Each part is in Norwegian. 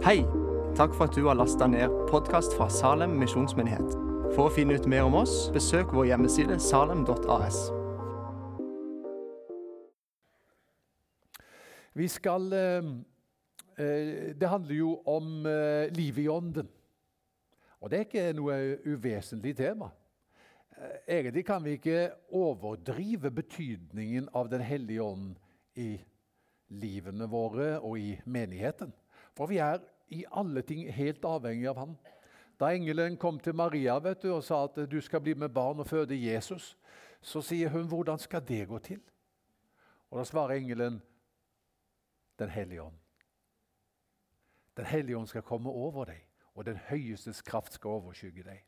Hei! Takk for at du har lasta ned podkast fra Salem misjonsmyndighet. For å finne ut mer om oss, besøk vår hjemmeside salem.as. Vi skal eh, eh, Det handler jo om eh, livet i ånden. Og det er ikke noe uvesentlig tema. Egentlig kan vi ikke overdrive betydningen av Den hellige ånd i livene våre og i menigheten. For vi er i alle ting helt avhengig av Han. Da engelen kom til Maria vet du, og sa at du skal bli med barn og føde Jesus, så sier hun hvordan skal det gå til? Og Da svarer engelen Den hellige ånd. Den hellige ånd skal komme over deg, og den høyestes kraft skal overskygge deg.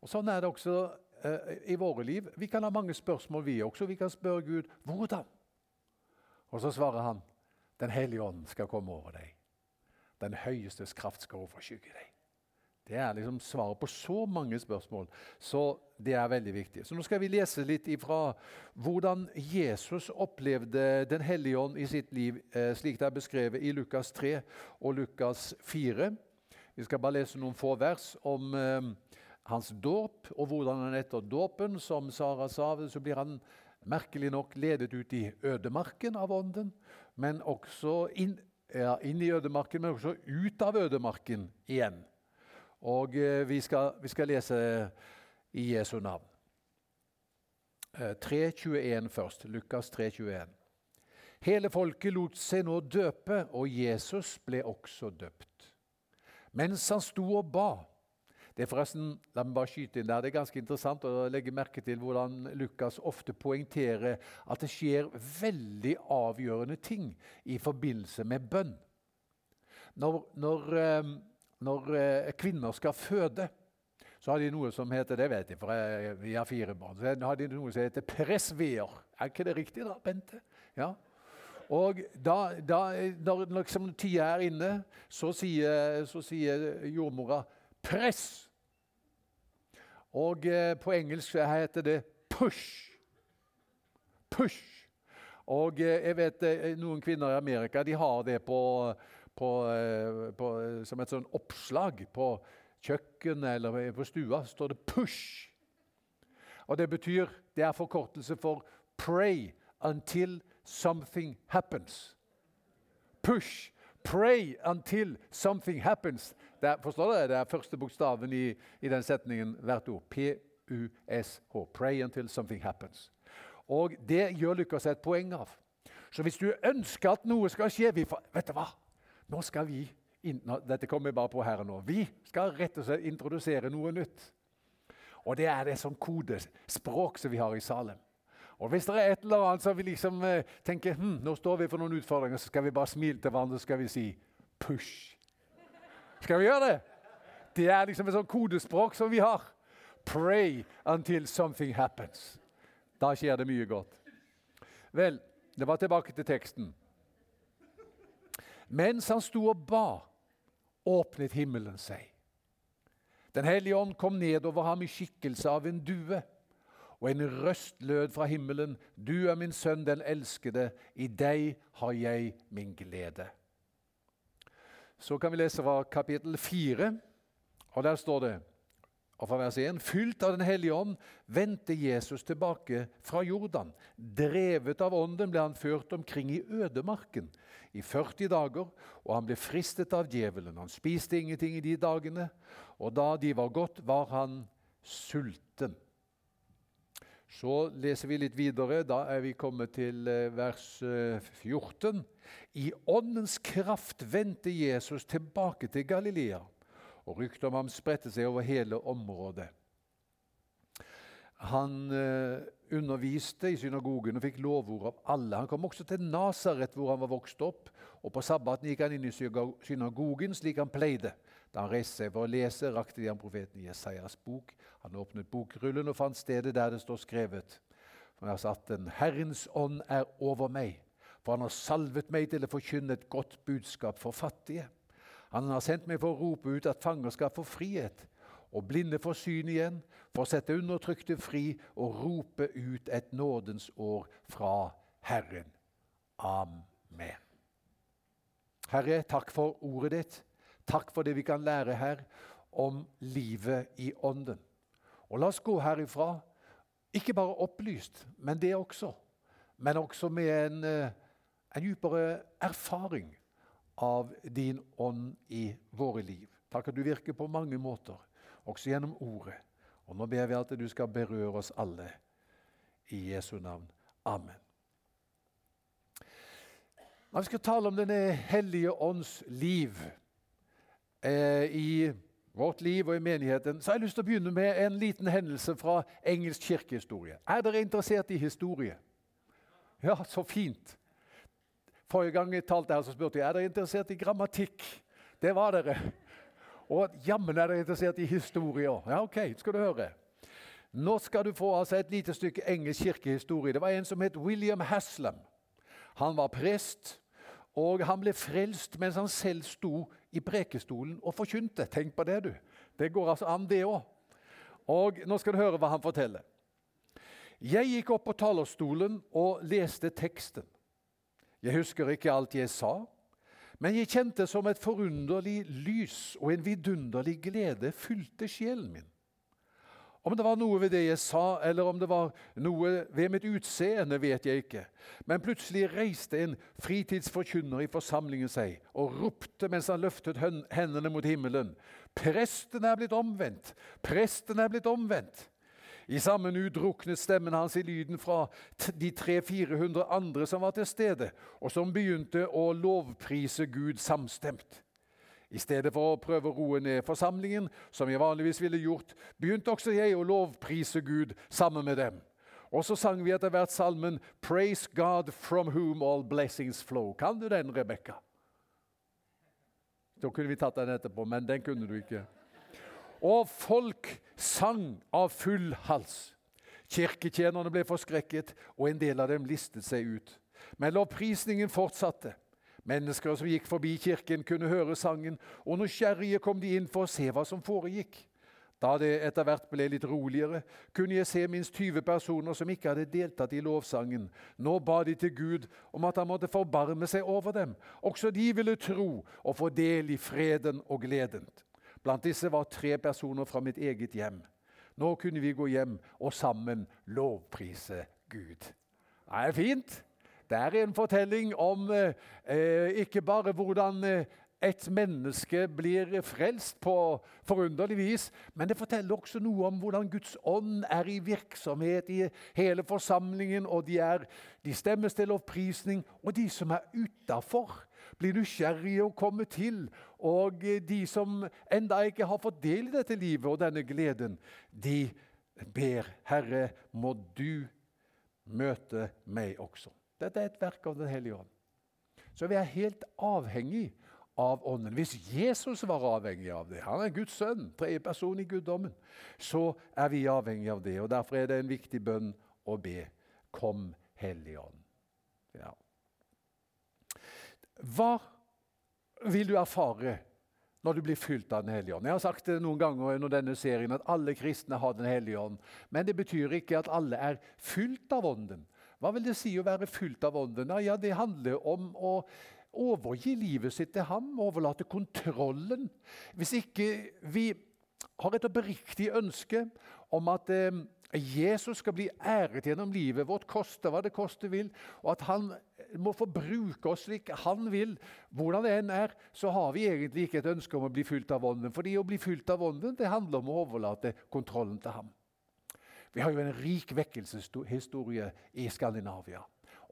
Og Sånn er det også eh, i våre liv. Vi kan ha mange spørsmål, vi også. Vi kan spørre Gud hvordan. Og så svarer han Den hellige ånd skal komme over deg. Den høyestes kraft skal overskygge deg. Det er liksom svaret på så mange spørsmål, så det er veldig viktig. Så Nå skal vi lese litt ifra hvordan Jesus opplevde Den hellige ånd i sitt liv, eh, slik det er beskrevet i Lukas 3 og Lukas 4. Vi skal bare lese noen få vers om eh, hans dåp, og hvordan han etter dåpen, som Sara sa, så blir han merkelig nok ledet ut i ødemarken av ånden, men også inn, ja, inn i ødemarken, men også ut av ødemarken igjen. Og eh, vi, skal, vi, skal, lese i Jesu navn. Eh, 3.21 først. Lukas 3.21. Hele folket lot seg nå døpe, og Jesus ble også døpt. Mens han sto og ba det er forresten, la meg bare skyte inn der, det er ganske interessant å legge merke til hvordan Lukas ofte poengterer at det skjer veldig avgjørende ting i forbindelse med bønn. Når, når, eh, når eh, kvinner skal føde, så har de noe som heter det vet jeg, for jeg, vi har fire barn, så har de noe som heter pressveer. Er ikke det riktig, da, Bente? Ja. Og da, da, når liksom, tida er inne, så sier, så sier jordmora press. Og eh, på engelsk heter det push. Push. Og eh, jeg vet eh, noen kvinner i Amerika de har det på, på, på, som et sånn oppslag på kjøkkenet eller på stua. står det 'push'. Og Det betyr Det er forkortelse for 'pray until something happens'. Push. Pray until something happens. Er, forstår dere? Det er første bokstaven i, i den setningen hvert ord. P-U-S-H. Pray until something happens. Og Det gjør Lukas et poeng av. Så hvis du ønsker at noe skal skje vi, Vet du hva? Nå skal vi inn, Dette kommer bare på her og nå. Vi skal rett og slett introdusere noe nytt. Og det er det sånn kodespråk som vi har i Salem. Og Hvis det er et eller annet som vi liksom eh, tenker hm, nå står vi for noen utfordringer, så skal vi bare smile til hverandre så skal vi si 'push'. Skal vi gjøre det? Det er liksom et sånt kodespråk som vi har. Pray until something happens. Da skjer det mye godt. Vel, det var tilbake til teksten. Mens han sto og ba, åpnet himmelen seg. Den hellige ånd kom ned over ham i skikkelse av en due og en røst lød fra himmelen, Du er min sønn, den elskede, i deg har jeg min glede. Så kan vi lese fra kapittel 4, og der står det og fra vers 1.: Fylt av Den hellige ånd vendte Jesus tilbake fra Jordan. Drevet av ånden ble han ført omkring i ødemarken i 40 dager, og han ble fristet av djevelen. Han spiste ingenting i de dagene, og da de var gått, var han sulten. Så leser vi litt videre. Da er vi kommet til eh, vers 14. Eh, I åndens kraft vendte Jesus tilbake til Galilea, og ryktet om ham spredte seg over hele området. Han eh, underviste i synagogen og fikk lovord av alle. Han kom også til Nasaret, hvor han var vokst opp. og På sabbaten gikk han inn i synagogen slik han pleide. Da han reiste seg for å lese, rakte de ham profeten Jesajas bok. Han åpnet bokrullen og fant stedet der det står skrevet. For jeg har satt den Herrens ånd er over meg, for han har salvet meg til å forkynne et godt budskap for fattige. Han har sendt meg for å rope ut at fanger skal få frihet, og blinde får syn igjen, for å sette undertrykte fri og rope ut et nådens år fra Herren. Amen. Herre, takk for ordet ditt. Takk for det vi kan lære her om livet i Ånden. Og la oss gå herifra ikke bare opplyst, men det også. Men også med en, eh, en dypere erfaring av din ånd i våre liv. Takk at du virker på mange måter, også gjennom ordet. Og nå ber vi at du skal berøre oss alle. I Jesu navn. Amen. Når vi skal tale om denne hellige ånds liv eh, i vårt liv og i menigheten, så har jeg lyst til å begynne med en liten hendelse fra engelsk kirkehistorie. Er dere interessert i historie? Ja, så fint. Forrige gang jeg talte her, så spurte jeg er dere interessert i grammatikk. Det var dere. Og jammen er dere interessert i historie òg. Ja, ok, skal du høre. Nå skal du få altså et lite stykke engelsk kirkehistorie. Det var en som het William Haslam. Han var prest, og han ble frelst mens han selv sto i prekestolen og forkynte. Tenk på det, du. Det går altså an, det òg. Og nå skal du høre hva han forteller. Jeg gikk opp på talerstolen og leste teksten. Jeg husker ikke alt jeg sa, men jeg kjente som et forunderlig lys og en vidunderlig glede fylte sjelen min. Om det var noe ved det jeg sa, eller om det var noe ved mitt utseende, vet jeg ikke. Men plutselig reiste en fritidsforkynner i forsamlingen seg og ropte mens han løftet hendene mot himmelen. Presten er blitt omvendt! Presten er blitt omvendt! I samme nu druknet stemmen hans i lyden fra de 300-400 andre som var til stede, og som begynte å lovprise Gud samstemt. I stedet for å prøve å roe ned forsamlingen, som jeg vanligvis ville gjort, begynte også jeg å lovprise Gud sammen med dem. Og så sang vi etter hvert salmen 'Praise God from whom all blessings flow'. Kan du den, Rebekka? Da kunne vi tatt den etterpå, men den kunne du ikke. Og folk sang av full hals. Kirketjenerne ble forskrekket, og en del av dem listet seg ut. Men lovprisningen fortsatte. Mennesker som gikk forbi kirken, kunne høre sangen, og nysgjerrige kom de inn for å se hva som foregikk. Da det etter hvert ble litt roligere, kunne jeg se minst 20 personer som ikke hadde deltatt i lovsangen. Nå ba de til Gud om at han måtte forbarme seg over dem. Også de ville tro og få del i freden og gleden. Blant disse var tre personer fra mitt eget hjem. Nå kunne vi gå hjem og sammen lovprise Gud. Det er fint. Det er en fortelling om eh, eh, ikke bare hvordan eh, et menneske blir frelst på forunderlig vis, men det forteller også noe om hvordan Guds ånd er i virksomhet i hele forsamlingen. og De, er, de stemmes til lovprisning, og de som er utafor, blir nysgjerrige og kommer til. Og de som enda ikke har fått del i dette livet og denne gleden, de ber Herre, må du møte meg også. Dette er et verk av Den hellige ånd. Så vi er helt avhengig av Ånden. Hvis Jesus var avhengig av det, han er Guds sønn, tredje person i guddommen, så er vi avhengig av det. og Derfor er det en viktig bønn å be. Kom, Hellige Ånd. Ja. Hva vil du erfare når du blir fylt av Den hellige ånd? Jeg har sagt det noen ganger under denne serien at alle kristne har Den hellige ånd. Men det betyr ikke at alle er fylt av Ånden. Hva vil det si å være fylt av Ånden? Ja, Det handler om å overgi livet sitt til ham, overlate kontrollen. Hvis ikke vi har et oppriktig ønske om at eh, Jesus skal bli æret gjennom livet vårt, koste hva det koste vil, og at han må få bruke oss slik han vil, hvordan det enn er, så har vi egentlig ikke et ønske om å bli fylt av Ånden. Fordi å bli fylt av Ånden det handler om å overlate kontrollen til ham. Vi har jo en rik vekkelseshistorie i Skandinavia.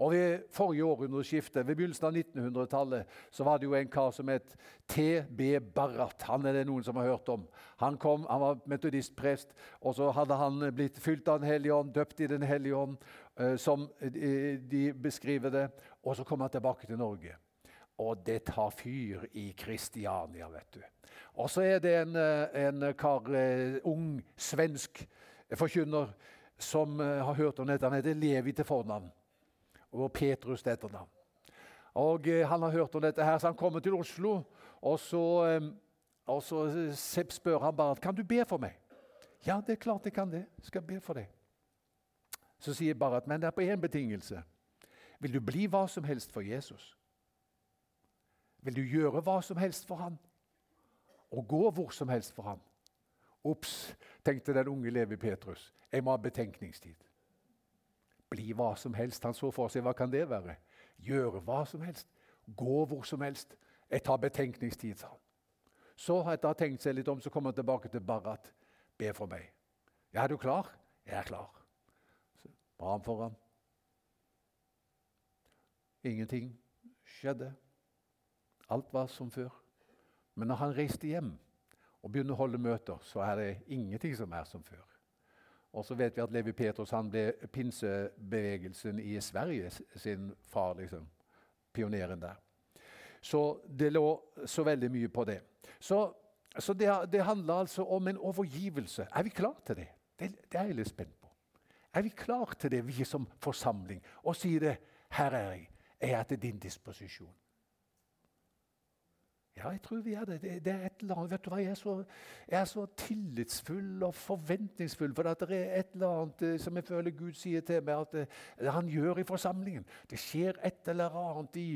Og Ved forrige århundreskifte, ved begynnelsen av 1900-tallet, så var det jo en kar som het T.B. Barrat. Han er det noen som har hørt om. Han kom, han var metodistprest, og så hadde han blitt fylt av Den hellige ånd, døpt i Den hellige ånd, uh, som de beskriver det. Og så kom han tilbake til Norge. Og det tar fyr i Kristiania, vet du. Og så er det en, eh, en kar, uh, ung svensk forkynner som eh, har hørt om dette. Han heter Levi til fornavn og Petrus til etternavn. Og eh, Han har hørt om dette, her, så han kommer til Oslo. Og så, eh, og så spør han bare kan du be for meg. Ja, det er klart jeg kan det. Jeg skal be for deg. Så sier Barat, men det er på én betingelse. Vil du bli hva som helst for Jesus? Vil du gjøre hva som helst for ham? Og gå hvor som helst for ham. Ops, tenkte den unge Levi Petrus. Jeg må ha betenkningstid. Bli hva som helst. Han så for seg hva kan det være? Gjøre hva som helst. Gå hvor som helst. Jeg tar betenkningstid, sa han. Så etter å ha tenkt seg litt om, så kommer han tilbake til Barat. Be for meg. Ja, er du klar? Jeg er klar. Så ba han for ham. Ingenting skjedde. Alt var som før. Men når han reiste hjem og begynner å holde møter, så er det ingenting som er som før. Og så vet vi at Levi Petrus han ble pinsebevegelsen i Sverige sin far. liksom, Pioneren der. Så det lå så veldig mye på det. Så, så det, det, handler altså om en overgivelse. Er vi klar til det? det? Det er jeg litt spent på. Er vi klar til det, vi som forsamling, og sier det? Her er jeg. Jeg er til din disposisjon. Ja, jeg tror vi er det. Det, det er annet, vet du hva, jeg er, så, jeg er så tillitsfull og forventningsfull. For det er et eller annet eh, som jeg føler Gud sier til meg at det, eh, han gjør i forsamlingen. Det skjer et eller annet i,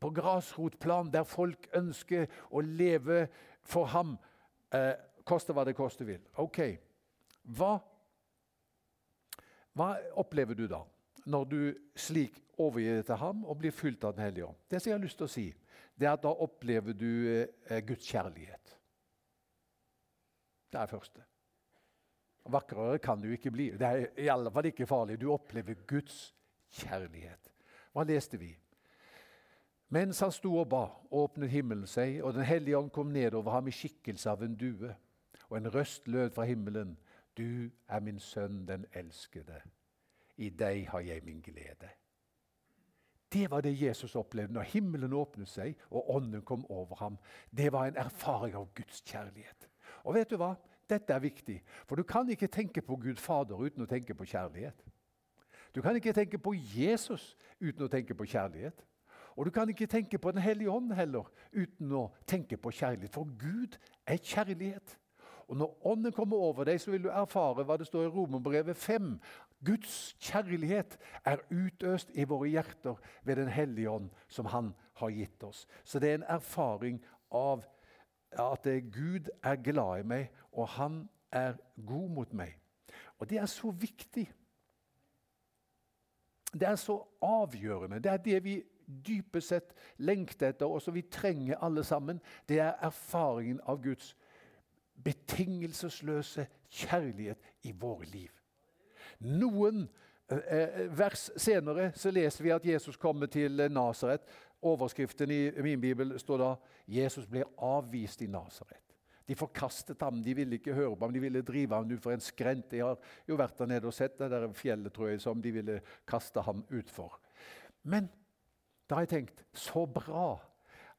på grasrotplan der folk ønsker å leve for ham, eh, koste hva det koste vil. Ok, hva, hva opplever du da, når du slik overgir det til ham og blir fylt av Den hellige ånd? Det som jeg har lyst til å si, det er at da opplever du eh, Guds kjærlighet. Det er det første. Vakrere kan du ikke bli. Det er i alle fall ikke farlig. Du opplever Guds kjærlighet. Hva leste vi? Mens han sto og ba, åpnet himmelen seg, og Den hellige ånd kom ned over ham i skikkelse av en due. Og en røst lød fra himmelen. Du er min sønn, den elskede. I deg har jeg min glede. Det var det Jesus opplevde når himmelen åpnet seg og ånden kom over ham. Det var en erfaring av Guds kjærlighet. Og vet du hva? Dette er viktig, for du kan ikke tenke på Gud Fader uten å tenke på kjærlighet. Du kan ikke tenke på Jesus uten å tenke på kjærlighet. Og du kan ikke tenke på Den hellige ånd heller uten å tenke på kjærlighet. For Gud er kjærlighet. Og Når Ånden kommer over deg, så vil du erfare hva det står i Romerbrevet 5, Guds kjærlighet er utøst i våre hjerter ved Den hellige ånd, som Han har gitt oss. Så det er en erfaring av at Gud er glad i meg, og Han er god mot meg. Og det er så viktig. Det er så avgjørende. Det er det vi dypest sett lengter etter, og som vi trenger alle sammen. Det er erfaringen av Guds betingelsesløse kjærlighet i våre liv. Noen eh, eh, vers senere så leser vi at Jesus kommer til Nasaret. Overskriften i min bibel står da 'Jesus ble avvist i Nasaret'. De forkastet ham, de ville ikke høre på ham, de ville drive ham ut for en skrent. Jeg har jo vært der nede og sett det der fjellet tror jeg, som de ville kaste ham utfor. Men da har jeg tenkt så bra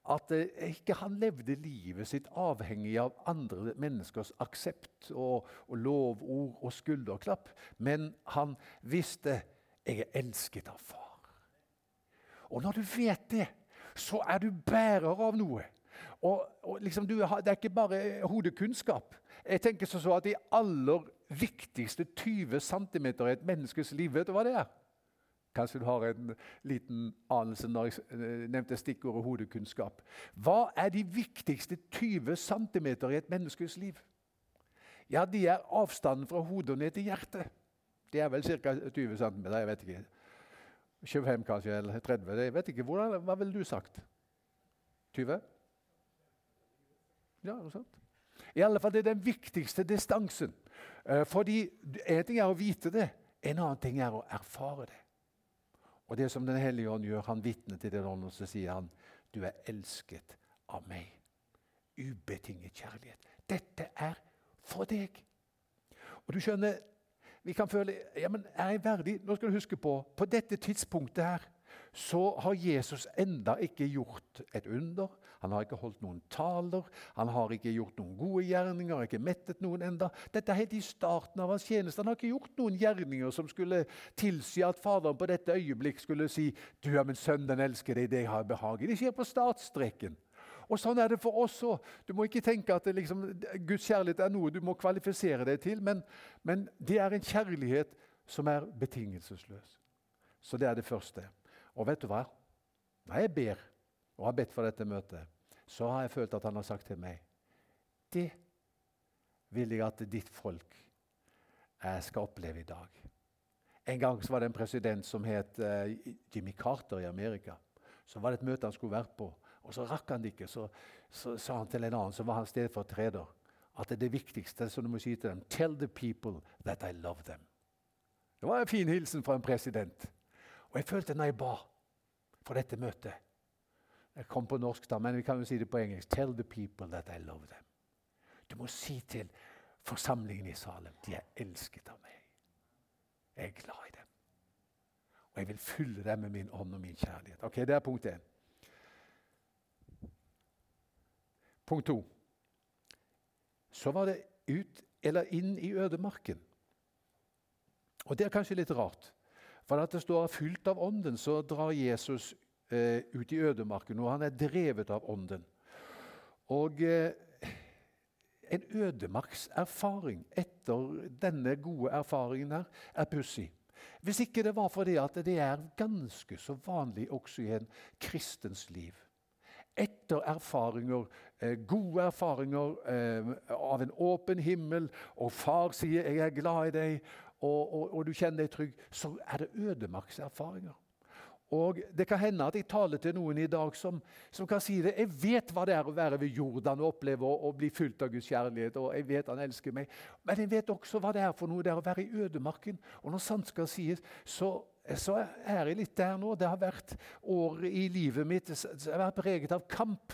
at eh, ikke han levde livet sitt avhengig av andre menneskers aksept og, og lovord og skulderklapp. Men han visste 'jeg er elsket av far'. Og når du vet det, så er du bærer av noe. Og, og liksom du, Det er ikke bare hodekunnskap. Jeg tenker så at De aller viktigste 20 cm i et menneskes liv, vet du hva det er? Kanskje du har en liten anelse når jeg eh, nevnte stikkordet hodekunnskap. Hva er de viktigste 20 cm i et menneskes liv? Ja, De er avstanden fra hodet og ned til hjertet. Det er vel ca. 20 cm. Jeg vet ikke. 25 kanskje, eller 30. Jeg vet ikke. Hvordan, hva ville du sagt? 20? Ja, noe sånt. I alle fall det er den viktigste distansen. Eh, fordi En ting er å vite det, en annen ting er å erfare det. Og det som Den hellige ånd gjør, han vitner til den ånden, og så sier han, 'Du er elsket av meg.' Ubetinget kjærlighet. Dette er for deg. Og du skjønner, vi kan føle ja, men er jeg verdig? Nå skal du huske på, på dette tidspunktet her så har Jesus enda ikke gjort et under. Han har ikke holdt noen taler, han har ikke gjort noen gode gjerninger, har ikke mettet noen enda. Dette er helt i starten av hans tjeneste. Han har ikke gjort noen gjerninger som skulle tilsi at Faderen på dette øyeblikk skulle si 'Du er min sønn, den elsker deg, det jeg har behag i'. Det skjer på startstreken. Og Sånn er det for oss òg. Du må ikke tenke at liksom, Guds kjærlighet er noe du må kvalifisere deg til, men, men det er en kjærlighet som er betingelsesløs. Så det er det første. Og vet du hva? Når jeg ber og har bedt for dette møtet, så har jeg følt at han har sagt til meg det vil jeg at ditt folk eh, skal oppleve i dag. En gang var det en president som het eh, Jimmy Carter i Amerika. Så var det et møte han skulle vært på, og så rakk han det ikke. Så, så sa han til en annen som var hans stedfortreder, at det er det viktigste som du må si til dem Tell the people that I love them. Det var en fin hilsen fra en president. Og jeg følte når jeg ba for dette møtet Jeg kom på norsk, da, men vi kan jo si det på engelsk. Tell the people that I love them. Du må si til forsamlingen i Salem de er elsket av meg. Jeg er glad i dem. Og jeg vil fylle dem med min ånd og min kjærlighet. Ok, Det er punkt én. Punkt to. Så var det ut eller inn i ødemarken. Og Det er kanskje litt rart. For at det står 'fylt av ånden', så drar Jesus eh, ut i ødemarken, og han er drevet av ånden. Og eh, en ødemarkserfaring etter denne gode erfaringen her er pussig. Hvis ikke det var fordi at det er ganske så vanlig også i en kristens liv. Etter erfaringer, eh, gode erfaringer eh, av en åpen himmel, og far sier 'jeg er glad i deg', og, og, og du kjenner deg trygg, så er det ødemarkserfaringer. Og Det kan hende at jeg taler til noen i dag som, som, kan si det. Jeg vet hva det er å være ved Jordan og oppleve å, bli fylt av Guds kjærlighet. og jeg vet han elsker meg. Men jeg vet også hva det er for noe det er å være i ødemarken. Og når sant skal sies, så, så er jeg litt der nå. Det har vært år i livet mitt som har vært preget av kamp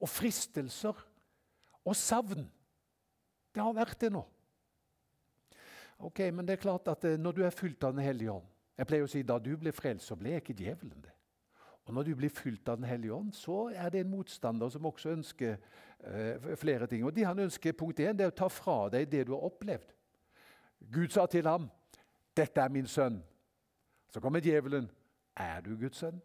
og fristelser og savn. Det har vært det nå. Ok, Men det er klart at eh, når du er fylt av Den hellige ånd jeg pleier å si Da du ble frelst, så ble ikke djevelen det. Og Når du blir fylt av Den hellige ånd, så er det en motstander som også ønsker eh, flere ting. Og Det han ønsker, punkt 1, det er å ta fra deg det du har opplevd. Gud sa til ham, 'Dette er min sønn'. Så kommer djevelen. 'Er du Guds sønn?'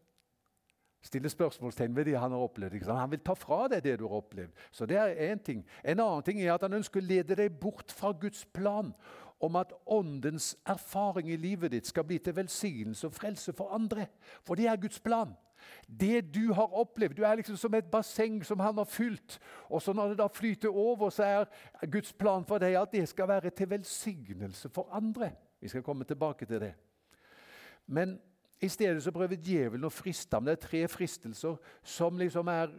Stiller spørsmålstegn ved det han har opplevd. Han vil ta fra deg det du har opplevd. Så det er én ting. En annen ting er at han ønsker å lede deg bort fra Guds plan om at åndens erfaring i livet ditt skal bli til velsignelse og frelse for andre. For det er Guds plan. Det du har opplevd Du er liksom som et basseng som han har fylt. Og så når det da flyter over, så er Guds plan for deg at det skal være til velsignelse for andre. Vi skal komme tilbake til det. Men i stedet så prøver djevelen å friste ham. Det er tre fristelser som liksom er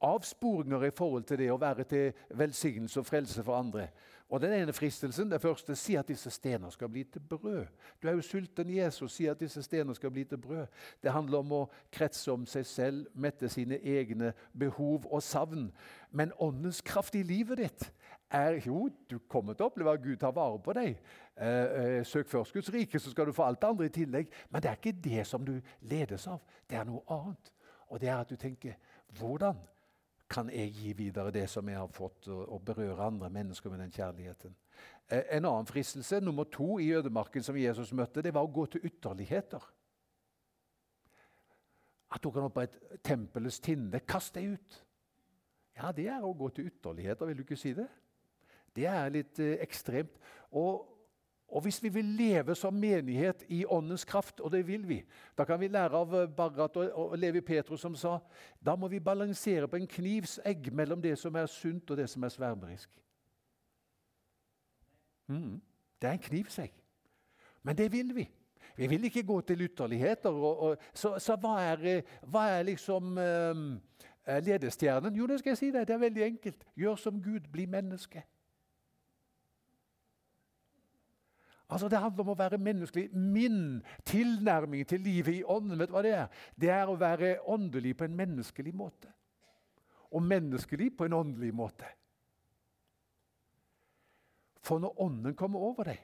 avsporinger i forhold til det å være til velsignelse og frelse for andre. Og Den ene fristelsen det første si at disse stener skal bli til brød. Du er jo sulten Jesus, si at disse stener skal bli til brød. Det handler om å kretse om seg selv, mette sine egne behov og savn. Men åndens kraft i livet ditt er jo Du kommer til å oppleve at Gud tar vare på deg. Eh, eh, søk først Guds rike, så skal du få alt det andre i tillegg. Men det er ikke det som du ledes av. Det er noe annet. Og det er at du tenker Hvordan kan jeg gi videre det som jeg har fått, og, berøre andre mennesker med den kjærligheten. Eh, en annen fristelse, nummer to i ødemarken som Jesus møtte, det var å gå til ytterligheter. At tok han opp et tempelets tinne. Kast deg ut! Ja, det er å gå til ytterligheter, vil du ikke si det? Det er litt eh, ekstremt. Og og Hvis vi vil leve som menighet i åndens kraft, og det vil vi, da kan vi lære av Barat Barrat og, Levi Petrus som sa da må vi balansere på en knivsegg mellom det som er sunt og det som er svermerisk. Mm. Det er en knivsegg. Men det vil vi. Vi vil ikke gå til ytterligheter. Og, og, så, så hva, er, eh, hva, er, liksom um, ledestjernen? Jo, det skal jeg si deg. Det er veldig enkelt. Gjør som Gud, bli menneske. Altså Det handler om å være menneskelig. Min tilnærming til livet i ånden vet du hva det er? Det er å være åndelig på en menneskelig måte. Og menneskelig på en åndelig måte. For når Ånden kommer over deg,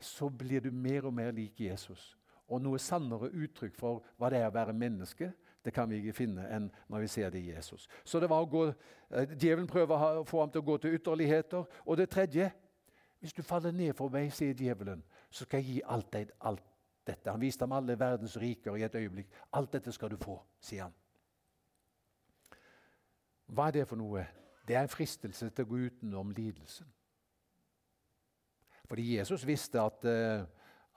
så blir du mer og mer lik Jesus. Og noe sannere uttrykk for hva det er å være menneske, det kan vi ikke finne enn når vi ser det i Jesus. Så det var å gå, eh, Djevelen prøver å få ham til å gå til ytterligheter. Og det tredje hvis du faller ned for meg, sier djevelen, så skal jeg gi alt, deg, alt dette. Han viste ham alle verdens riker i et øyeblikk. Alt dette skal du få, sier han. Hva er det for noe? Det er en fristelse til å gå utenom lidelsen. Fordi Jesus visste at, eh,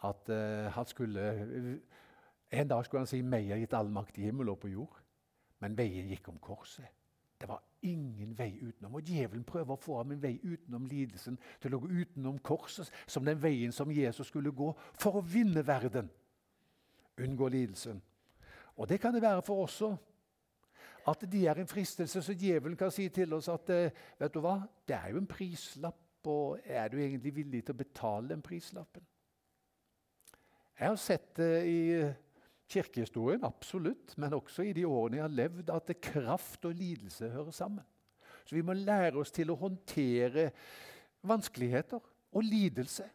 at eh, han skulle En dag skulle han si 'Meg har gitt all makt i himmel og på jord'. Men veien gikk om korset. Det var ingen vei utenom. Og Djevelen prøver å få ham en vei utenom lidelsen, til å gå utenom korset, som den veien som Jesus skulle gå for å vinne verden. Unngå lidelsen. Og det kan det være for oss òg. At det er en fristelse, så djevelen kan si til oss at eh, vet du hva, det er jo en prislapp, og er du egentlig villig til å betale den prislappen? Jeg har sett det i kirkehistorien, absolutt, men også i de årene jeg har levd, at kraft og lidelse hører sammen. Så vi må lære oss til å håndtere vanskeligheter og lidelse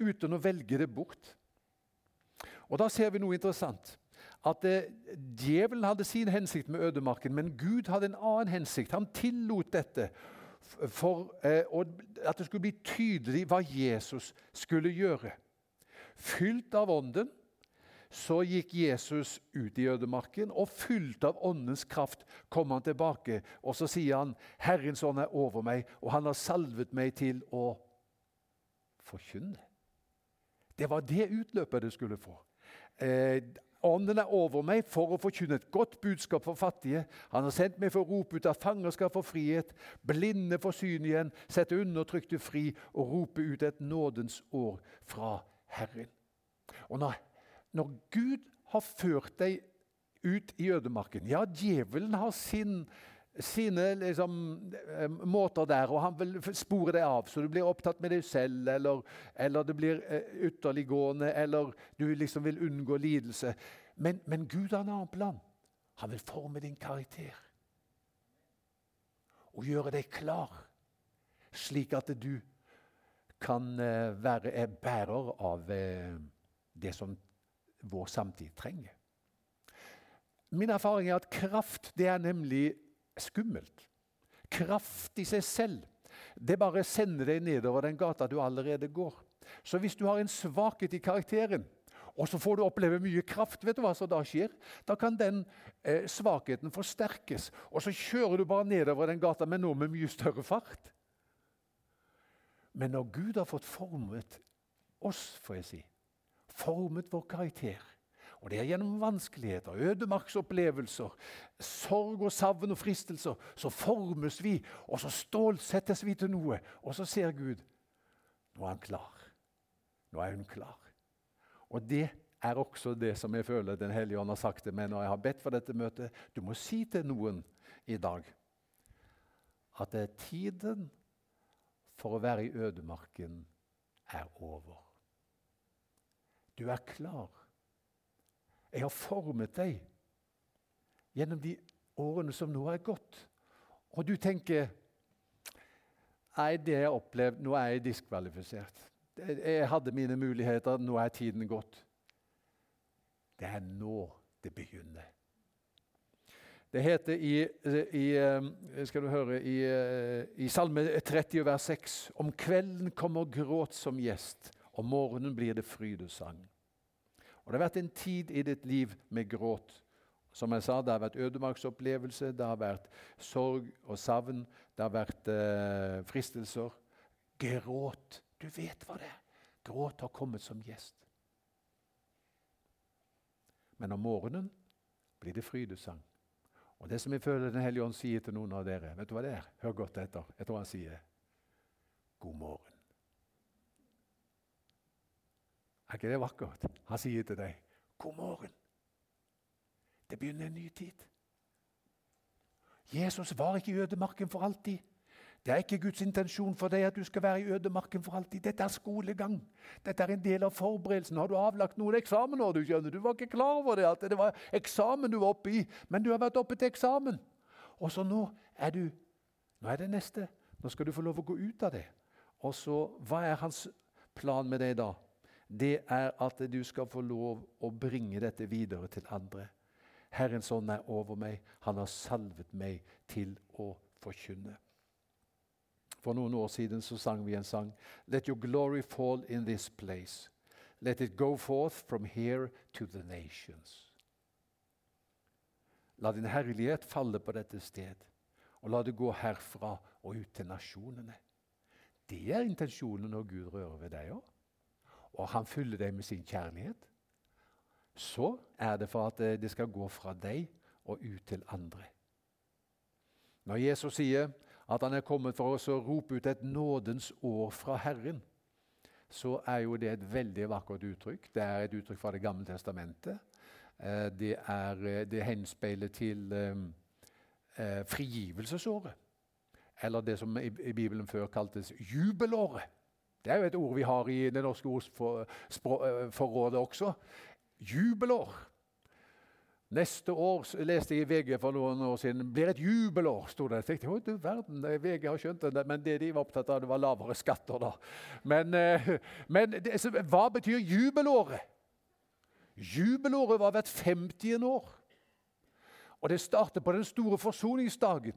uten å velge det bort. Og Da ser vi noe interessant. At eh, Djevelen hadde sin hensikt med ødemarken, men Gud hadde en annen hensikt. Han tillot dette for eh, at det skulle bli tydelig hva Jesus skulle gjøre. Fylt av Ånden så gikk Jesus ut i ødemarken, og fylt av Åndens kraft kom han tilbake. Og så sier han, 'Herrens ånd er over meg, og han har salvet meg til å forkynne'. Det var det utløpet det skulle få. Eh, Ånden er over meg for å forkynne et godt budskap for fattige. Han har sendt meg for å rope ut at fanger skal få frihet, blinde få syn igjen, sette undertrykte fri og rope ut et nådens år fra Herren. Og når når Gud har ført deg ut i ødemarken Ja, djevelen har sin, sine liksom, eh, måter der, og han vil spore deg av, så du blir opptatt med deg selv, eller, eller det blir uh, ytterliggående, eller du liksom vil unngå lidelse. Men, men Gud har en annen plan. Han vil forme din karakter og gjøre deg klar, slik at du kan uh, være bærer av det som vår samtid trenger. Min erfaring er at kraft det er nemlig skummelt. Kraft i seg selv det bare sender deg nedover den gata du allerede går. Så hvis du har en svakhet i karakteren, og så får du oppleve mye kraft, vet du hva som da skjer? Da kan den eh, svakheten forsterkes, og så kjører du bare nedover den gata, men nå med mye større fart. Men når Gud har fått formet oss, får jeg si, formet vår karakter. Og det er gjennom vanskeligheter, ødemarksopplevelser, sorg og savn og fristelser. Så formes vi, og så stålsettes vi til noe. Og så ser Gud nå er han klar. Nå er hun klar. Og det er også det som jeg føler Den hellige ånd har sagt til meg når jeg har bedt for dette møtet. Du må si til noen i dag at tiden for å være i ødemarken er over. Du er klar. Jeg har formet deg gjennom de årene som nå er gått. Og du tenker Nei, det jeg har opplevd, nå er jeg diskvalifisert. Jeg hadde mine muligheter, nå er tiden gått. Det er nå det begynner. Det heter i, i, eh, skal du høre, i, eh, i Salme 30, vers 6.: Om kvelden kommer gråt som gjest, om morgenen blir det frydesang. Og Det har vært en tid i ditt liv med gråt. Som jeg sa, Det har vært ødemarksopplevelse, det har vært sorg og savn, det har vært eh, fristelser. Gråt. Du vet hva det er. Gråt har kommet som gjest. Men om morgenen blir det frydesang. Og Det som jeg føler Den hellige ånd sier til noen av dere, vet du hva det er? Hør godt etter. Jeg tror han sier god morgen. Er ikke det vakkert? Han sier til deg, 'God morgen'. Det begynner en ny tid. Jesus var ikke i ødemarken for alltid. Det er ikke Guds intensjon for deg at du skal være i ødemarken for alltid. Dette er skolegang. Dette er en del av forberedelsen. Har du avlagt noen eksamener? Du skjønner? Du var ikke klar over det, at det var eksamen du var oppe i, men du har vært oppe til eksamen. Og så nå er du Nå er det neste. Nå skal du få lov å gå ut av det. Og så, Hva er hans plan med deg da? Det er at du skal få lov å bringe dette videre til andre. Herrens ånd er over meg. Han har salvet meg til å forkynne. For noen år siden så sang vi en sang. Let your glory fall in this place. Let it go forth from here to the nations. La din herlighet falle på dette sted, og la det gå herfra og ut til nasjonene. Det er intensjonen når Gud rører ved deg òg og han fyller deg med sin kjærlighet, så er det for at eh, det skal gå fra deg og ut til andre. Når Jesus sier at han er kommet for oss å rope ut et nådens år fra Herren, så er jo det et veldig vakkert uttrykk. Det er et uttrykk fra Det gamle testamentet. Eh, det, er, eh, det henspeiler til frigivelsesåret. Eller det som i Bibelen før kaltes jubelåret. Det er jo et ord vi har i det norske ordforrådet også. Jubelår. Neste år leste jeg i VG for noen år siden blir et jubelår. stod det. Jeg tenkte, du verden, VG har skjønt det, Men det de var opptatt av, det var lavere skatter. da. Men, eh, men det, hva betyr jubelåret? Jubelåret var hvert 50. år. Og det startet på den store forsoningsdagen.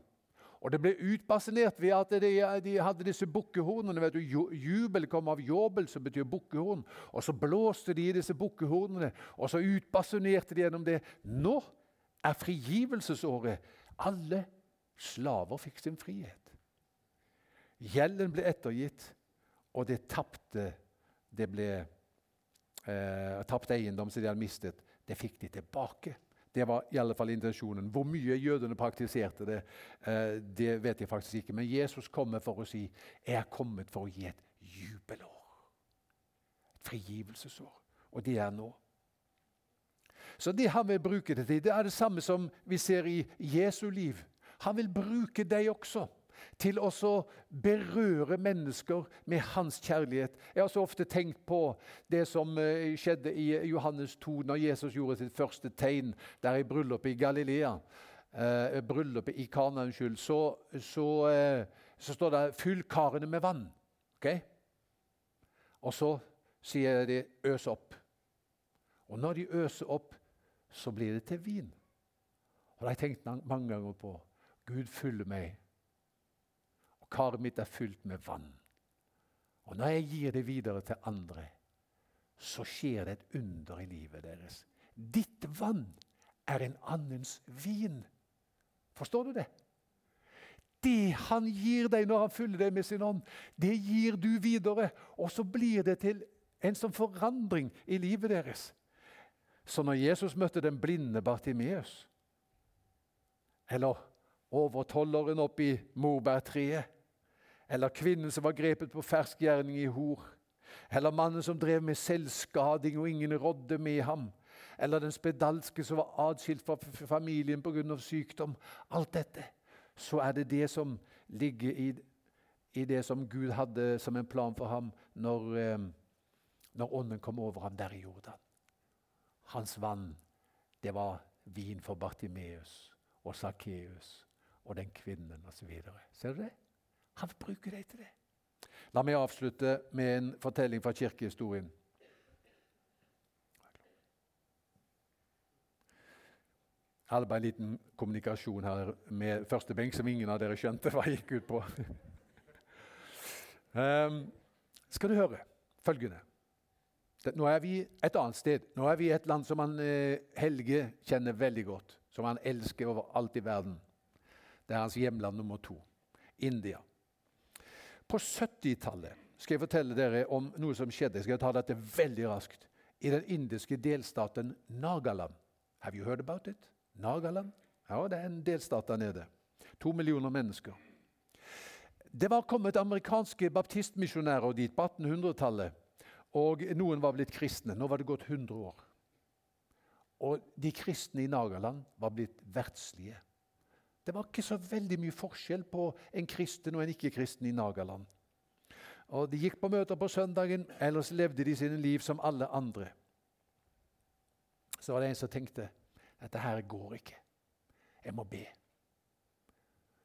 Og Det ble utbasunert ved at de, de hadde disse bukkehornene. Jubel kom av jobel, som betyr bukkehorn. Og Så blåste de i disse bukkehornene, og så utbasunerte de gjennom det. Nå er frigivelsesåret. Alle slaver fikk sin frihet. Gjelden ble ettergitt, og det tapte Det ble eh, tapt eiendom som de hadde mistet. Det fikk de tilbake. Det var i alle fall intensjonen. Hvor mye jødene praktiserte det, eh, det vet jeg faktisk ikke. Men Jesus kommer for å si jeg er kommet for å gi et jubelår. Et frigivelsesår. Og det er nå. Så det han vil bruke det til, det er det samme som vi ser i Jesu liv. Han vil bruke deg også til å berøre mennesker med hans kjærlighet. Jeg har så ofte tenkt på det som eh, skjedde i Johannes 2, når Jesus gjorde sitt første tegn der i bryllupet i Galilea. Eh, bryllupet i Kana, unnskyld. Så, så, eh, så, står det 'fyll karene med vann'. Okay? Og så sier de 'øs opp'. Og når de øser opp, så blir det til vin. Og det har jeg tenkt mange ganger på. Gud fyller meg og karet mitt er fylt med vann. Og når jeg gir det videre til andre, så skjer det et under i livet deres. Ditt vann er en annens vin. Forstår du det? Det han gir deg når han fyller deg med sin ånd, det gir du videre. Og så blir det til en sånn forandring i livet deres. Så når Jesus møtte den blinde Bartimeus, eller overtolleren oppi morbærtreet eller kvinnen som var grepet på fersk gjerning i hor. Eller mannen som drev med selvskading og ingen rådde med ham. Eller den spedalske som var atskilt fra familien pga. sykdom. Alt dette. Så er det det som ligger i, i, det som Gud hadde som en plan for ham når, eh, når ånden kom over ham der i Jordan. Hans vann, det var vin for Bartimeus og Sakkeus og den kvinnen osv. Ser du det? Han vil bruke deg til det. La meg avslutte med en fortelling fra kirkehistorien. Jeg hadde bare en liten kommunikasjon her med første benk som ingen av dere skjønte hva jeg gikk ut på. um, skal du høre følgende. Nå er vi et annet sted. Nå er vi i et land som han, eh, Helge kjenner veldig godt. Som han elsker over alt i verden. Det er hans hjemland nummer to. India. På 70-tallet skal jeg fortelle dere om noe som skjedde. Jeg skal ta dette veldig raskt. I den indiske delstaten Nagaland. Have you heard about it? Nagaland? Ja, det er en delstat der nede. To millioner mennesker. Det var kommet amerikanske baptistmisjonærer dit på 1800-tallet. Og noen var blitt kristne. Nå var det gått 100 år. Og de kristne i Nagaland var blitt verdslige. Det var ikke så veldig mye forskjell på en kristen og en ikke-kristen i Nagaland. Og De gikk på møter på søndagen, ellers levde de sine liv som alle andre. Så var det en som tenkte dette her går ikke. Jeg må be.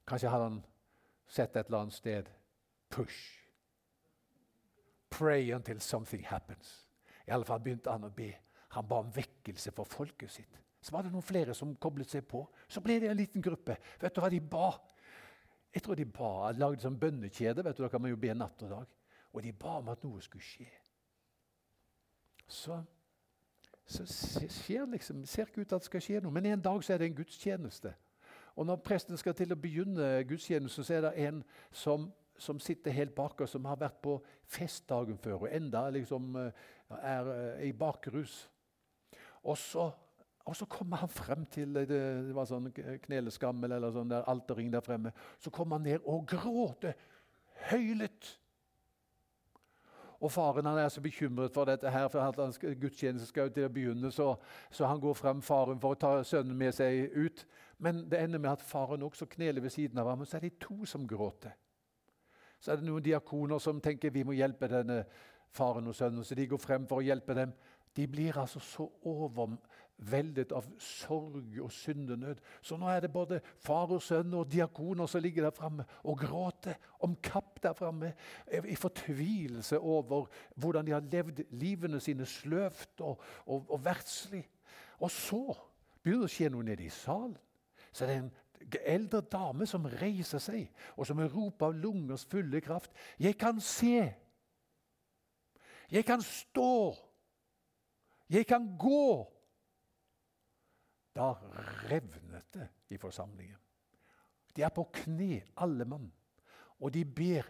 Kanskje hadde han sett et eller annet sted push. Pray until something happens. I alle fall begynte han å be. Han ba om vekkelse for folket sitt. Så var det noen flere som koblet seg på. Så ble det en liten gruppe. Vet du hva de ba? Jeg tror de ba, lagde sånn bønnekjede. vet du, Da kan man jo be natt og dag. Og de ba om at noe skulle skje. Så, så skjer liksom, ser ikke ut til at det skal skje noe. Men en dag så er det en gudstjeneste. Og når presten skal til å begynne gudstjenesten, så er det en som, som sitter helt bak oss, som har vært på festdagen før og enda liksom eh, er eh, i bakrus. Og så Og så kommer han frem til det, det var sånn kneleskammel eller sånn der alterring der fremme. Så kommer han ned og gråter høylytt. Og faren han er så bekymret for dette her, for at gudstjenesten skal til å begynne, så, så, han går frem faren for å ta sønnen med seg ut. Men det ender med at faren også kneler ved siden av ham, og så er det to som gråter. Så er det noen diakoner som tenker vi må hjelpe denne faren og sønnen, så de går frem for å hjelpe dem. De blir altså så overveldet av sorg og syndenød. Så nå er det både far og sønn og diakoner som ligger der framme og gråter om kapp der framme i fortvilelse over hvordan de har levd livene sine sløvt og, og, og verdslig. Og så begynner det å skje noe nede i salen. Så det er en eldre dame som reiser seg, og som roper av lungers fulle kraft. 'Jeg kan se. Jeg kan stå. Jeg kan gå.' Da revnet det i forsamlingen. De er på kne, alle mann, og de ber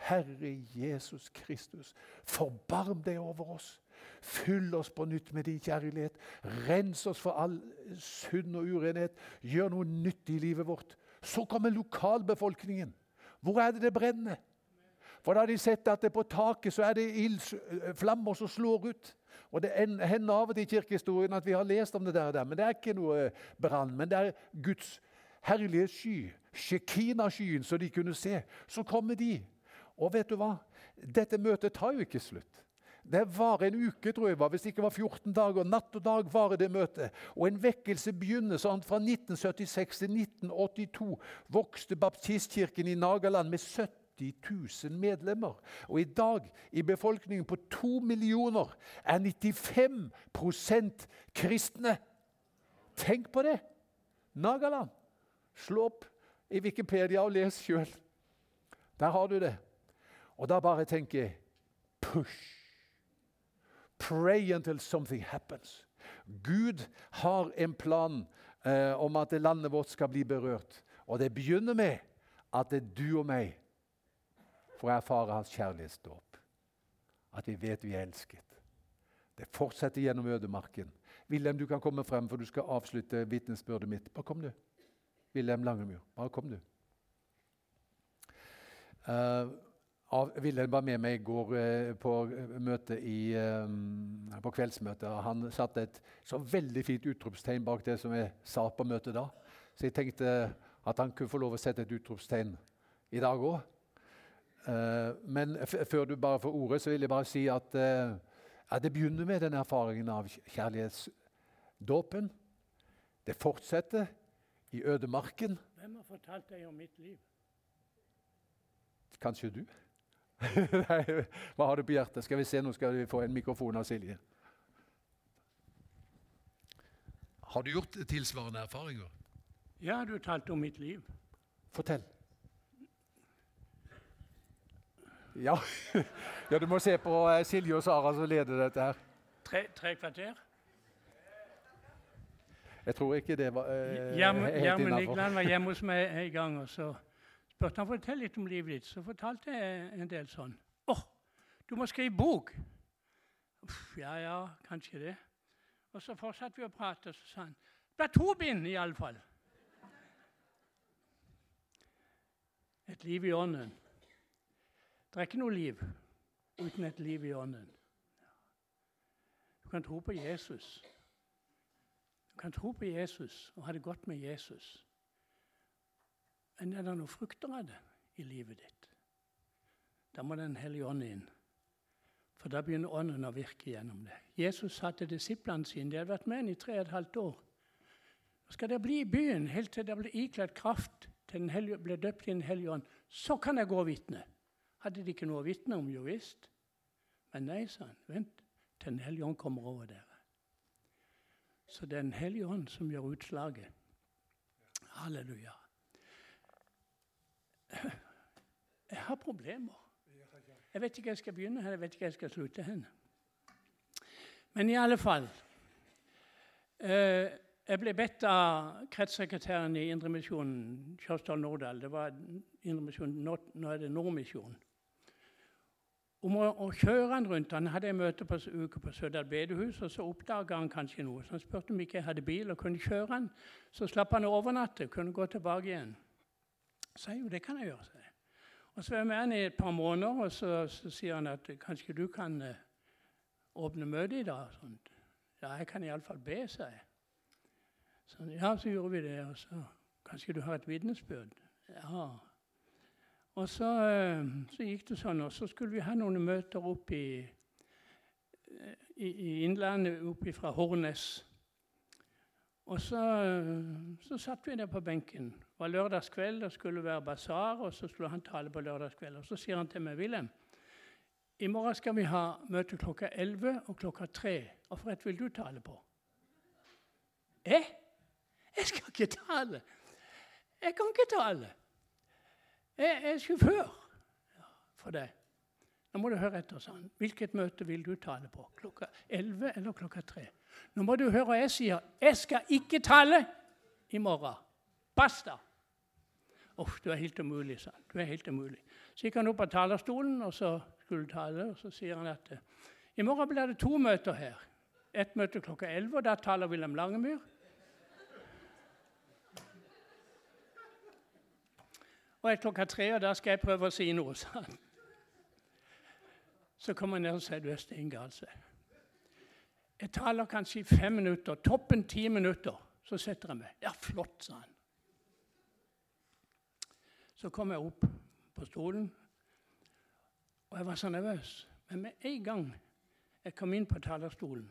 Herre Jesus Kristus, forbarm deg over oss. Fyll oss på nytt med din kjærlighet. Rens oss for all synd og urenhet. Gjør noe nytt i livet vårt. Så kommer lokalbefolkningen. Hvor er det det brenner? For da har de sett at det på taket så er det ildflammer som slår ut. Og Det hender av og til i kirkehistorien at vi har lest om det der, der men det er ikke noe eh, brann. Men det er Guds herlige sky, Shekina-skyen, så de kunne se. Så kommer de. Og vet du hva? Dette møtet tar jo ikke slutt. Det varer en uke, tror jeg, var, hvis det ikke var 14 dager. Natt og dag varer det møtet. Og en vekkelse begynner sånn fra 1976 til 1982. Vokste baptistkirken i Nagaland med 70 000 medlemmer. Og i dag, i befolkningen på to millioner, er 95% kristne. Tenk på det! Nagaland. Slå opp i Wikipedia og les sjøl. Der har du det. Og da bare tenker jeg push. Pray until something happens. Gud har en plan eh, om at landet vårt skal bli berørt. Og det begynner med at det er du og meg får erfare hans kjærlighetsdåp. At vi vet vi er elsket. Det fortsetter gjennom ødemarken. Wilhelm, du kan komme frem, for du skal avslutte vitnesbyrdet mitt. Bare kom, du. Wilhelm Langemyr, bare kom, du. Uh, Wilhelm var med meg i går uh, på, møte i, uh, på kveldsmøtet. Han satte et så veldig fint utropstegn bak det som jeg sa på møtet da. Så jeg tenkte at han kunne få lov å sette et utropstegn i dag òg. Eh, men før du bare får ordet, så vil jeg bare si at, at det begynner med den erfaringen av kjærlighetsdåpen. Det fortsetter i ødemarken. Hvem har fortalt deg om mitt liv? Kanskje du? Hva har du på hjertet? Skal vi se, Nå skal vi få en mikrofon av Silje. Har du gjort tilsvarende erfaringer? Ja, du har talt om mitt liv. Fortell. Ja. ja, du må se på eh, Silje og Sara som leder dette her. Tre, tre kvarter? Jeg tror ikke det var eh, Gjermund Nigland var hjemme hos meg en gang. og så spurte han fortelle litt om livet ditt. Så fortalte jeg en del sånn. 'Å, oh, du må skrive bok!' Uff, ja, ja, kanskje det. Og så fortsatte vi å prate, og så sa han 'Det ble to bind, iallfall'. Et liv i ånden. Det er ikke noe liv uten et liv i ånden. Du kan tro på Jesus. Du kan tro på Jesus og ha det godt med Jesus. Men er det noen frukter av det i livet ditt? Da må Den hellige ånd inn. For da begynner ånden å virke gjennom det. Jesus sa til disiplene sine De hadde vært med ham i tre og et halvt år. Nå skal dere bli i byen helt til dere blir ikledd kraft til den hellige, ble døpt i Den hellige ånd. Så kan jeg gå og vitne. Hadde de ikke noe å vitne om? Jo visst. Men nei, sa han. Vent til Den hellige ånd kommer over dere. Så det er Den hellige ånd som gjør utslaget. Halleluja. Jeg har problemer. Jeg vet ikke hvor jeg skal begynne her, jeg vet ikke jeg skal slutte hen. Men i alle fall eh, Jeg ble bedt av kretssekretæren i Indremisjonen, Kjørsdal Nordahl. Det var Indremisjonen, nå er det Nordmisjonen. Om å, å kjøre han rundt. Han hadde en møte på uke på Sørdal bedehus, og så oppdaga han kanskje noe. Så han spurte om ikke jeg hadde bil og kunne kjøre han. Så slapp han å overnatte, kunne gå tilbake igjen. Så jeg jo, det kan jeg gjøre. Så. Og så var jeg med han i et par måneder, og så, så sier han at kanskje du kan eh, åpne møte i dag. Sånt. Ja, jeg kan iallfall be, sa jeg. Så, ja, så gjorde vi det. Og så kanskje du har et vitnesbyrd. Ja, og så, eh, så, gikk det sånn, og så skulle vi ha noen møter opp i, i, i Innlandet, opp fra Hornes. Og så, så satt vi der på benken. Det var lørdagskveld, det skulle være basar, og så skulle han tale på lørdagskveld. Og så sier han til meg, 'Wilhelm, i morgen skal vi ha møte klokka 11 og klokka 3. Hvilken rett vil du tale på?' Jeg? Jeg skal ikke tale. Jeg kan ikke tale. Jeg er sjåfør for deg. Nå må du høre etter. sånn. Hvilket møte vil du tale på? Klokka 11 eller klokka 3? Nå må du høre hva jeg sier. Jeg skal ikke tale i morgen. Basta! Uff, du er helt umulig, sa han. Du er helt umulig. Så gikk han opp på talerstolen, og så skulle tale, og så sier han at i morgen blir det to møter her. Ett møte klokka 11, og da taler Wilhelm Langemyr. Og er klokka tre, og da skal jeg prøve å si noe. sa han. Så kommer han ned og sier du er steingal. Jeg taler kanskje i fem minutter. Toppen ti minutter. Så setter jeg meg. Ja, flott, sa han. Så kom jeg opp på stolen, og jeg var så nervøs. Men med en gang jeg kom inn på talerstolen,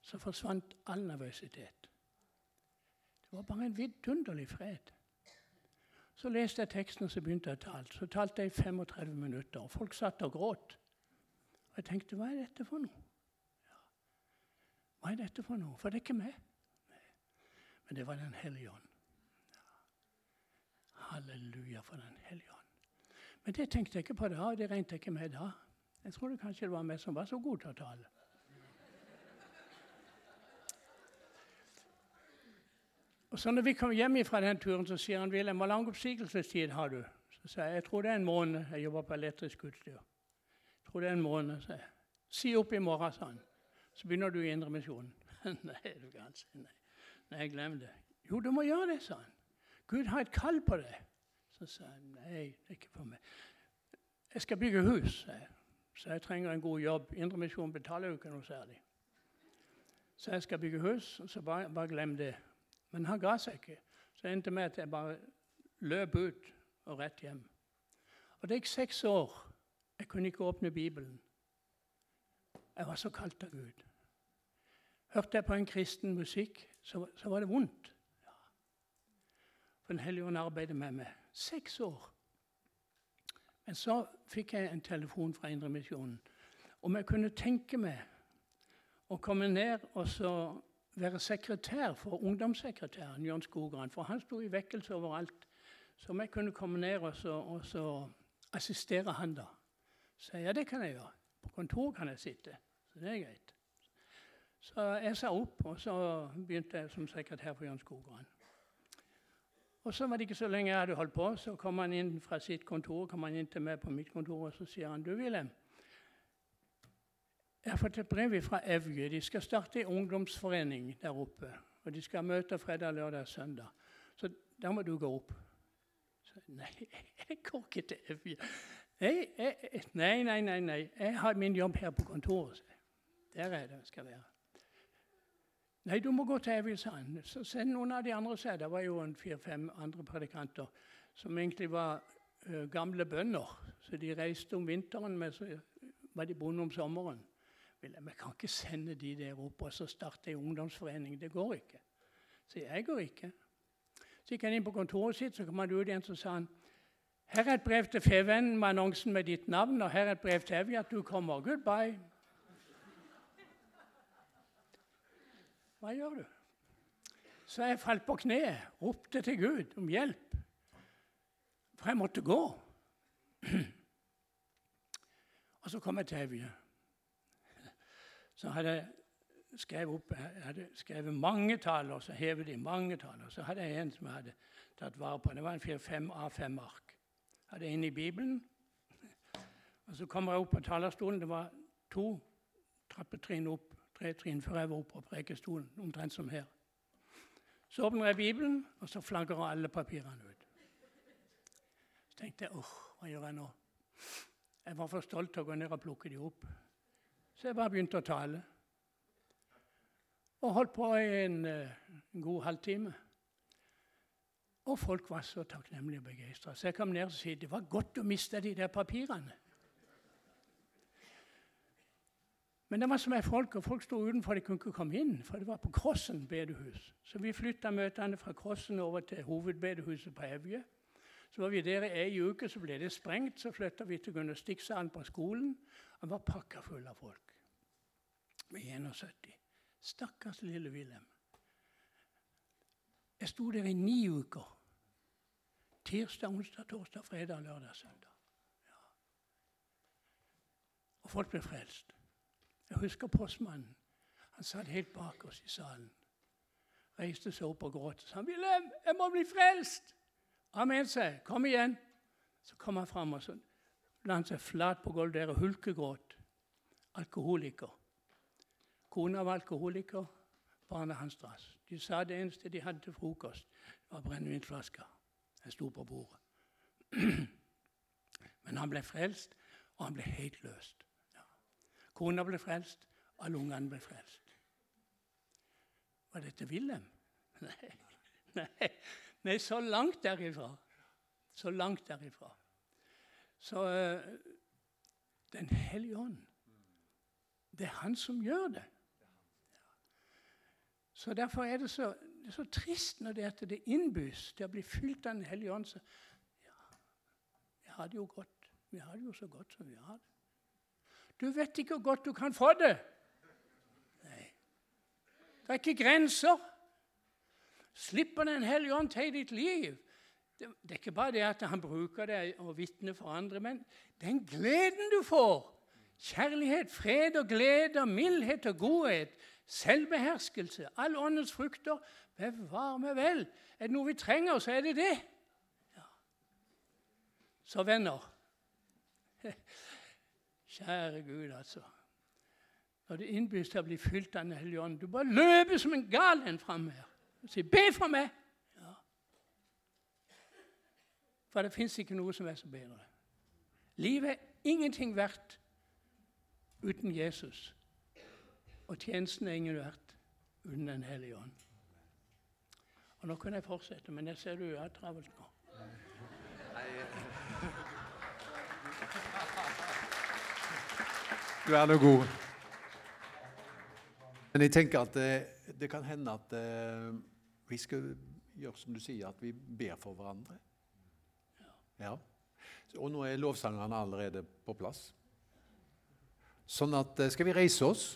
så forsvant all nervøsitet. Det var bare en vidunderlig fred. Så leste jeg teksten, og så begynte jeg å tale. Så talte jeg i 35 minutter, og folk satt og gråt. Og jeg tenkte, hva er dette for noe? Ja. Hva er dette for noe? For det er ikke meg. Men det var Den hellige ånd. Ja. Halleluja for Den hellige ånd. Men det tenkte jeg ikke på da, og det regnet jeg ikke med da. Jeg trodde kanskje det var meg som var så god til å tale. Og så når vi kom hjem fra den turen, så sier han Wilhelm, hvor lang oppsigelsestid har du? Så sier jeg jeg tror det er en måned. Jeg jobber på elektrisk utstyr. Jeg tror det er en måned, sa jeg. Si opp i morgen, sa han. Så begynner du i Indremisjonen. nei, du kan si nei. Nei, glem det. Jo, du må gjøre det, sa han. Gud har et kall på deg. Så sa jeg nei, det er ikke for meg. Jeg skal bygge hus, sa jeg. Så jeg trenger en god jobb. Indremisjonen betaler jo ikke noe særlig. Så jeg skal bygge hus, så bare, bare glem det. Men han ga seg ikke. Så det endte med at jeg bare løp ut og rett hjem. Og Det gikk seks år. Jeg kunne ikke åpne Bibelen. Jeg var så kalt av Gud. Hørte jeg på en kristen musikk, så, så var det vondt. Ja. For Den hellige ånd arbeidet med meg. Seks år. Men så fikk jeg en telefon fra Indremisjonen om jeg kunne tenke meg å komme ned og så være sekretær for ungdomssekretæren Jørn Skogran. For han sto i vekkelse overalt. Så om jeg kunne komme ned og så, og så assistere han da. Så ja, det kan jeg gjøre. På kontor kan jeg sitte. Så det er greit. Så jeg sa opp, og så begynte jeg som sekretær for Jørn Skogran. Og så var det ikke så lenge jeg hadde holdt på, så kom han inn fra sitt kontor kom han inn til meg på mitt kontor og så sier han, du Wilhelm, jeg har fått et brev fra Evje. De skal starte en ungdomsforening der oppe. Og De skal møte fredag, lørdag og søndag. Så da må du gå opp. Så, nei, jeg går ikke til Evje. Nei, nei, nei, nei. Jeg har min jobb her på kontoret. Der er det jeg skal være. Nei, du må gå til Evje, sa han. Så send noen av de andre seg. Det var jo fire-fem andre predikanter som egentlig var uh, gamle bønder. Så de reiste om vinteren, men så var de bonde om sommeren. Vi kan ikke sende de der opp og så starte ei ungdomsforening. Det går ikke. Så jeg går ikke. Så gikk han inn på kontoret sitt, så kom han ut igjen så sa han, her er et brev til Fevennen med annonsen med ditt navn, og her er et brev til Evje at du kommer. Goodbye. Hva gjør du? Så jeg falt på kne, ropte til Gud om hjelp. For jeg måtte gå. Og så kom jeg til Evje. Så hadde jeg skrevet opp, hadde skrevet mange taler, så hevet de mange taler. Så hadde jeg en som jeg hadde tatt vare på. Det var en fire-fem A5-ark. Hadde jeg inne i Bibelen. Og Så kommer jeg opp på talerstolen. Det var to trappetrinn opp, tre trinn før jeg var oppe på prekestolen, omtrent som her. Så åpner jeg Bibelen, og så flagrer alle papirene ut. Så tenkte jeg åh, hva gjør jeg nå? Jeg var for stolt til å gå ned og plukke de opp. Så jeg bare begynte å tale. Og holdt på i en, en god halvtime. Og folk var så takknemlige og begeistra. Så jeg kom ned og sa det var godt å miste de der papirene. Men det var så mye folk, og folk sto utenfor. De kunne ikke komme inn, for det var på Krossen bedehus. Så vi flytta møtene fra Krossen over til hovedbedehuset på Evje. Så var vi der i ei uke, så ble det sprengt. Så flytta vi til Gunnar Stiksalen på skolen. Han var pakka full av folk. Med 71. Stakkars lille Wilhelm. Jeg sto der i ni uker. Tirsdag, onsdag, torsdag, fredag, lørdag, søndag. Ja. Og folk ble frelst. Jeg husker postmannen. Han satt helt bak oss i salen. Reiste seg opp og gråt. Sa 'Wilhelm, jeg må bli frelst!' Amen, sa jeg. 'Kom igjen.' Så kom han fram og så la han seg flat på gulvet der og hulkegråt. Alkoholiker. Kona var alkoholiker, barna hans drass. De sa det eneste de hadde til frokost, var brennevinflasker. Jeg sto på bordet. Men han ble frelst, og han ble helt løst. Ja. Kona ble frelst, alle ungene ble frelst. Var dette Wilhelm? Nei. Nei. Nei, så langt derifra. Så langt derifra. Så uh, Den hellige ånd, det er han som gjør det. Så Derfor er det så, det er så trist når det, at det innbys til å bli fylt av Den hellige ånd. Ja, vi har det jo godt. Vi har det jo så godt som vi har det. Du vet ikke hvor godt du kan få det. Nei. Det er ikke grenser. Slipper Den hellige ånd til i ditt liv det, det, er ikke bare det at han bruker det og vitner for andre, men den gleden du får Kjærlighet, fred og glede, mildhet og godhet, selvbeherskelse, All åndens frukter. Bevar meg vel. Er det noe vi trenger, så er det det. Ja. Så venner Kjære Gud, altså. Når det innbys til å bli fylt av Den hellige ånd Du bare løper som en gal en fram her og sier 'Be for meg'. Ja. For det fins ikke noe som er så bedre. Livet er ingenting verdt uten Jesus. Og tjenesten er ingen verdt uten Den hellige ånd. Og Nå kunne jeg fortsette, men jeg ser du har travelt nå. Du er nå god. Men jeg tenker at det, eh, det kan hende at uh, vi skal gjøre som du sier, at vi ber for hverandre. Ja. Og nå er lovsangerne allerede på plass. Sånn at eh, Skal vi reise oss?